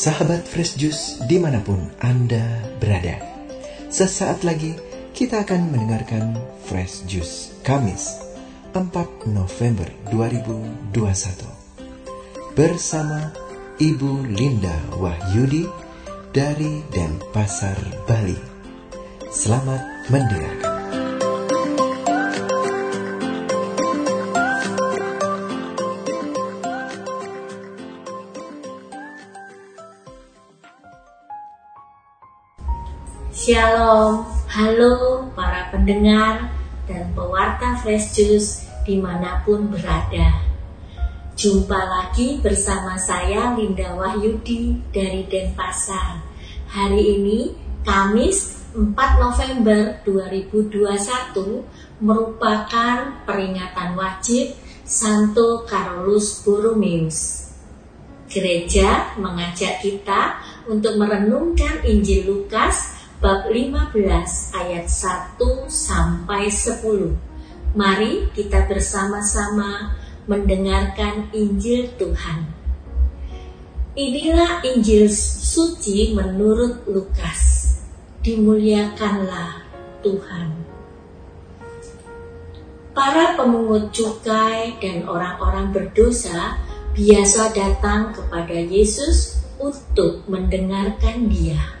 Sahabat Fresh Juice di mana pun Anda berada. Sesaat lagi kita akan mendengarkan Fresh Juice Kamis 4 November 2021 Bersama Ibu Linda Wahyudi dari Denpasar, Bali. Selamat mendengarkan Shalom, halo para pendengar dan pewarta Fresh Juice di mana pun berada. Jumpa lagi bersama saya Linda Wahyudi dari Denpasar. Hari ini Kamis 4 November 2021 merupakan peringatan wajib Santo Carolus Borromeus. Gereja mengajak kita untuk merenungkan Injil Lukas bab 15 ayat 1 sampai 10. Mari kita bersama-sama mendengarkan Injil Tuhan. Inilah Injil suci menurut Lukas. Dimuliakanlah Tuhan. Para pemungut cukai dan orang-orang berdosa biasa datang kepada Yesus untuk mendengarkan Dia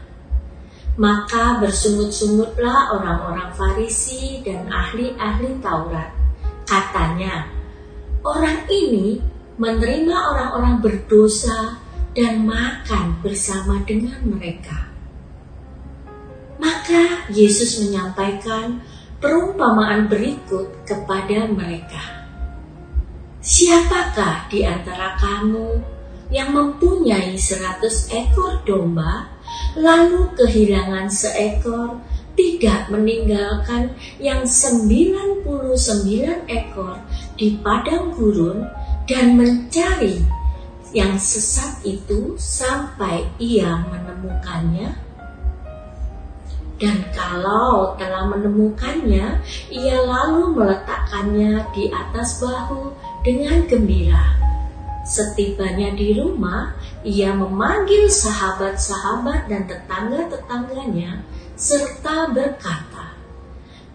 maka bersungut-sungutlah orang-orang Farisi dan ahli-ahli Taurat. Katanya, orang ini menerima orang-orang berdosa dan makan bersama dengan mereka. Maka Yesus menyampaikan perumpamaan berikut kepada mereka. Siapakah di antara kamu yang mempunyai seratus ekor domba lalu kehilangan seekor, tidak meninggalkan yang 99 ekor di padang gurun dan mencari yang sesat itu sampai ia menemukannya. Dan kalau telah menemukannya, ia lalu meletakkannya di atas bahu dengan gembira Setibanya di rumah, ia memanggil sahabat-sahabat dan tetangga-tetangganya serta berkata,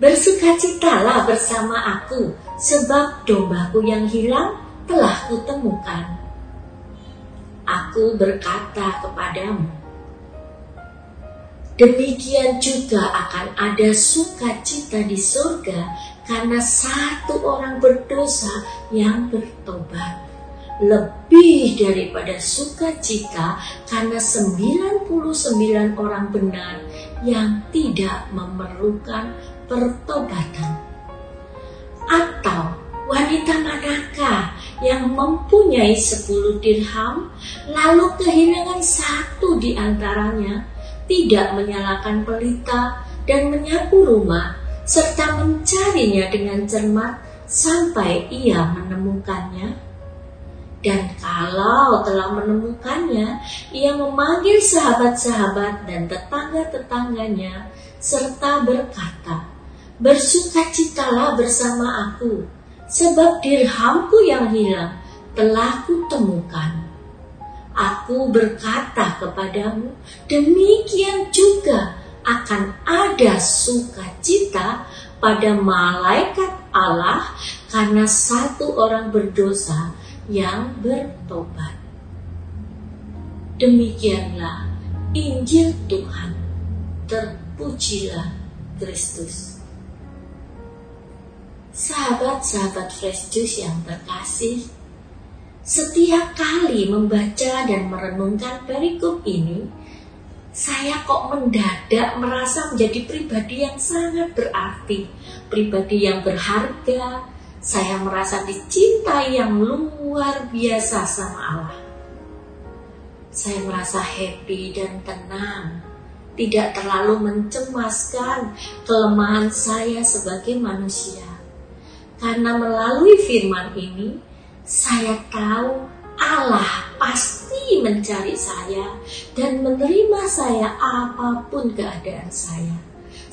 Bersukacitalah bersama aku, sebab dombaku yang hilang telah kutemukan. Aku berkata kepadamu, Demikian juga akan ada sukacita di surga karena satu orang berdosa yang bertobat lebih daripada sukacita karena 99 orang benar yang tidak memerlukan pertobatan. Atau wanita manakah yang mempunyai 10 dirham lalu kehilangan satu di antaranya tidak menyalakan pelita dan menyapu rumah serta mencarinya dengan cermat sampai ia menemukannya? Dan kalau telah menemukannya, ia memanggil sahabat-sahabat dan tetangga-tetangganya, serta berkata, Bersukacitalah bersama aku, sebab dirhamku yang hilang telah kutemukan. Aku berkata kepadamu, demikian juga akan ada sukacita pada malaikat Allah karena satu orang berdosa yang bertobat. Demikianlah Injil Tuhan. Terpujilah Kristus. Sahabat-sahabat Fresh Juice yang terkasih, setiap kali membaca dan merenungkan perikop ini, saya kok mendadak merasa menjadi pribadi yang sangat berarti, pribadi yang berharga, saya merasa dicintai yang luar biasa sama Allah. Saya merasa happy dan tenang, tidak terlalu mencemaskan kelemahan saya sebagai manusia. Karena melalui firman ini, saya tahu Allah pasti mencari saya dan menerima saya apa pun keadaan saya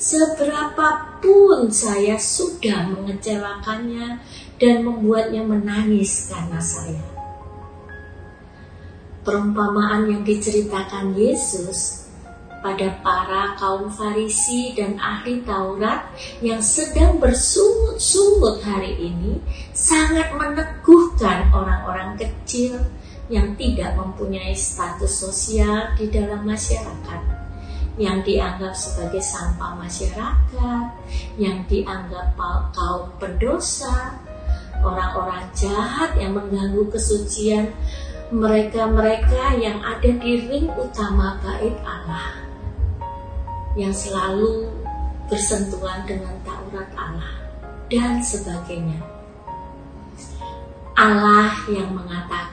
seberapapun saya sudah mengecewakannya dan membuatnya menangis karena saya. perumpamaan yang diceritakan Yesus pada para kaum Farisi dan ahli Taurat yang sedang bersungut-sungut hari ini sangat meneguhkan orang-orang kecil yang tidak mempunyai status sosial di dalam masyarakat yang dianggap sebagai sampah masyarakat, yang dianggap kaum pendosa, orang-orang jahat yang mengganggu kesucian mereka-mereka yang ada di ring utama bait Allah yang selalu bersentuhan dengan Taurat Allah dan sebagainya. Allah yang mengatakan,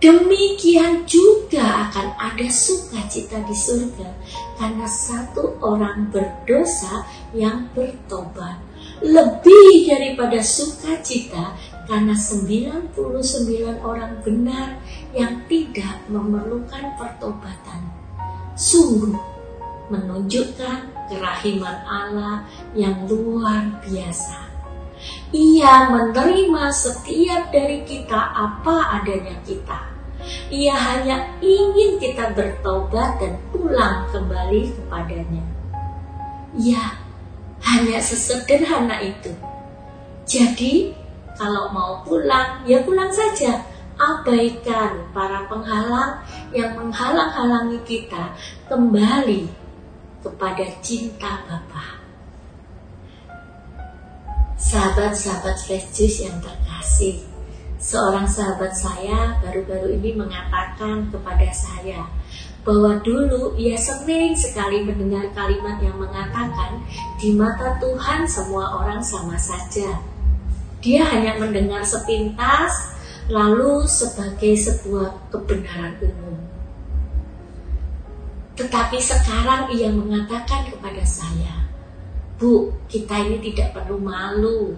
demikian juga akan ada sukacita di surga karena satu orang berdosa yang bertobat. Lebih daripada sukacita karena 99 orang benar yang tidak memerlukan pertobatan. Sungguh menunjukkan kerahiman Allah yang luar biasa. Ia menerima setiap dari kita apa adanya kita. Ia hanya ingin kita bertobat dan pulang kembali kepadanya. Ya, hanya sesederhana itu. Jadi, kalau mau pulang, ya pulang saja abaikan para penghalang yang menghalang-halangi kita kembali kepada cinta Bapa. Sahabat-sahabat Fresh Juice yang terkasih, seorang sahabat saya baru-baru ini mengatakan kepada saya bahwa dulu ia sering sekali mendengar kalimat yang mengatakan di mata Tuhan semua orang sama saja. Dia hanya mendengar sepintas lalu sebagai sebuah kebenaran umum. Tetapi sekarang ia mengatakan kepada saya, Bu, kita ini tidak perlu malu,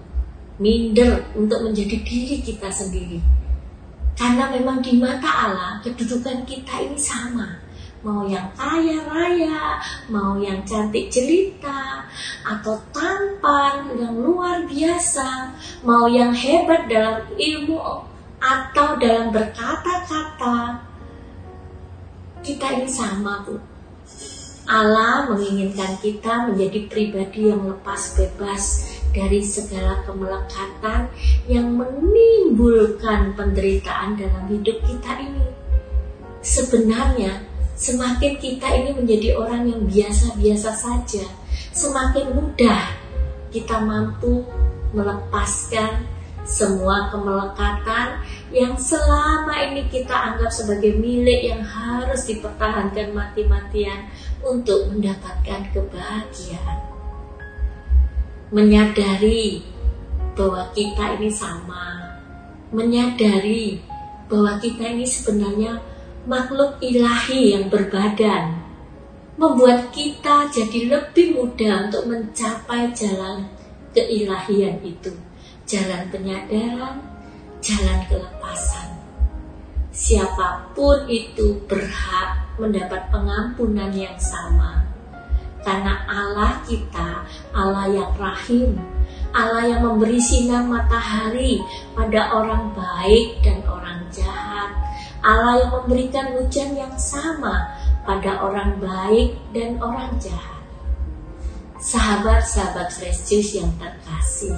minder untuk menjadi diri kita sendiri. Karena memang di mata Allah kedudukan kita ini sama. Mau yang kaya raya, mau yang cantik jelita, atau tampan yang luar biasa, mau yang hebat dalam ilmu atau dalam berkata-kata, kita ini sama, Bu Allah menginginkan kita menjadi pribadi yang lepas bebas dari segala kemelekatan yang menimbulkan penderitaan dalam hidup kita ini. Sebenarnya, semakin kita ini menjadi orang yang biasa-biasa saja, semakin mudah kita mampu melepaskan semua kemelekatan yang selama ini kita anggap sebagai milik yang harus dipertahankan mati-matian untuk mendapatkan kebahagiaan. Menyadari bahwa kita ini sama, menyadari bahwa kita ini sebenarnya makhluk ilahi yang berbadan, membuat kita jadi lebih mudah untuk mencapai jalan keilahian itu jalan penyadaran, jalan kelepasan. Siapa pun itu berhak mendapat pengampunan yang sama. Karena Allah kita, Allah yang rahim, Allah yang memberi sinar matahari pada orang baik dan orang jahat. Allah yang memberikan hujan yang sama pada orang baik dan orang jahat. Sahabat-sahabat Fresh Juice yang terkasih,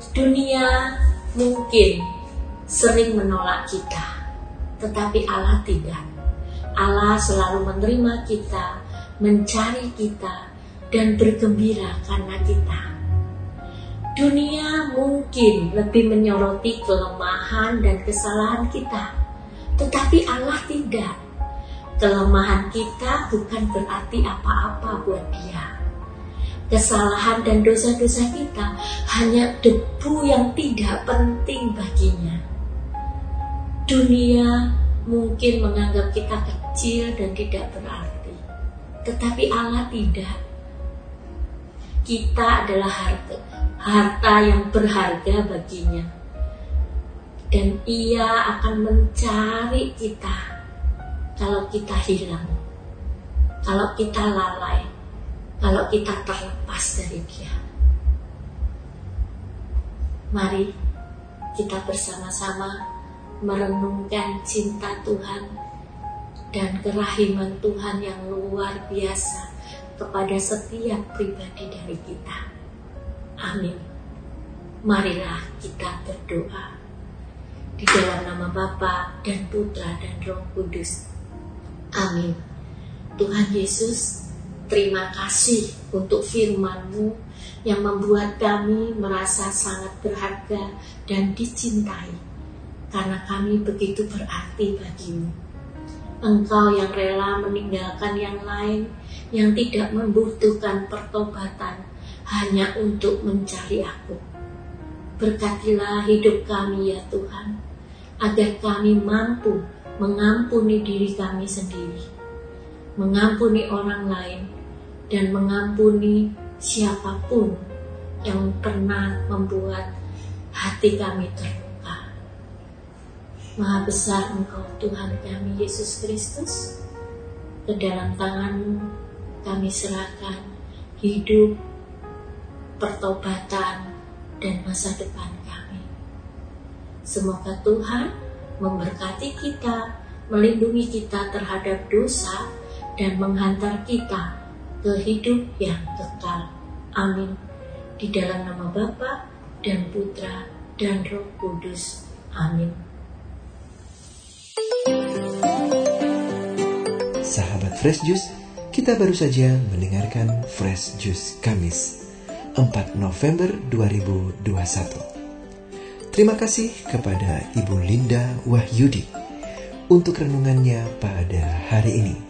Dunia mungkin sering menolak kita, tetapi Allah tidak. Allah selalu menerima kita, mencari kita, dan bergembira karena kita. Dunia mungkin lebih menyoroti kelemahan dan kesalahan kita, tetapi Allah tidak. Kelemahan kita bukan berarti apa-apa buat Dia kesalahan dan dosa-dosa kita hanya debu yang tidak penting baginya. Dunia mungkin menganggap kita kecil dan tidak berarti, tetapi Allah tidak. Kita adalah harta, harta yang berharga baginya, dan Ia akan mencari kita kalau kita hilang, kalau kita lalai kalau kita terlepas dari Dia. Mari kita bersama-sama merenungkan cinta Tuhan dan kerahiman Tuhan yang luar biasa kepada setiap pribadi dari kita. Amin. Marilah kita berdoa di dalam nama Bapa dan Putra dan Roh Kudus. Amin. Tuhan Yesus, terima kasih untuk firman-Mu yang membuat kami merasa sangat berharga dan dicintai karena kami begitu berarti bagimu. Engkau yang rela meninggalkan yang lain yang tidak membutuhkan pertobatan hanya untuk mencari aku. Berkatilah hidup kami ya Tuhan, agar kami mampu mengampuni diri kami sendiri, mengampuni orang lain, dan mengampuni siapa pun yang pernah membuat hati kami terluka. Maha besar Engkau Tuhan kami Yesus Kristus, ke dalam tanganmu kami serahkan hidup, pertobatan, dan masa depan kami. Semoga Tuhan memberkati kita, melindungi kita terhadap dosa, dan menghantar kita ke hidup yang kekal. Amin. Di dalam nama Bapa dan Putra dan Roh Kudus. Amin. Sahabat Fresh Juice, kita baru saja mendengarkan Fresh Juice Kamis 4 November 2021. Terima kasih kepada Ibu Linda Wahyudi untuk renungannya pada hari ini.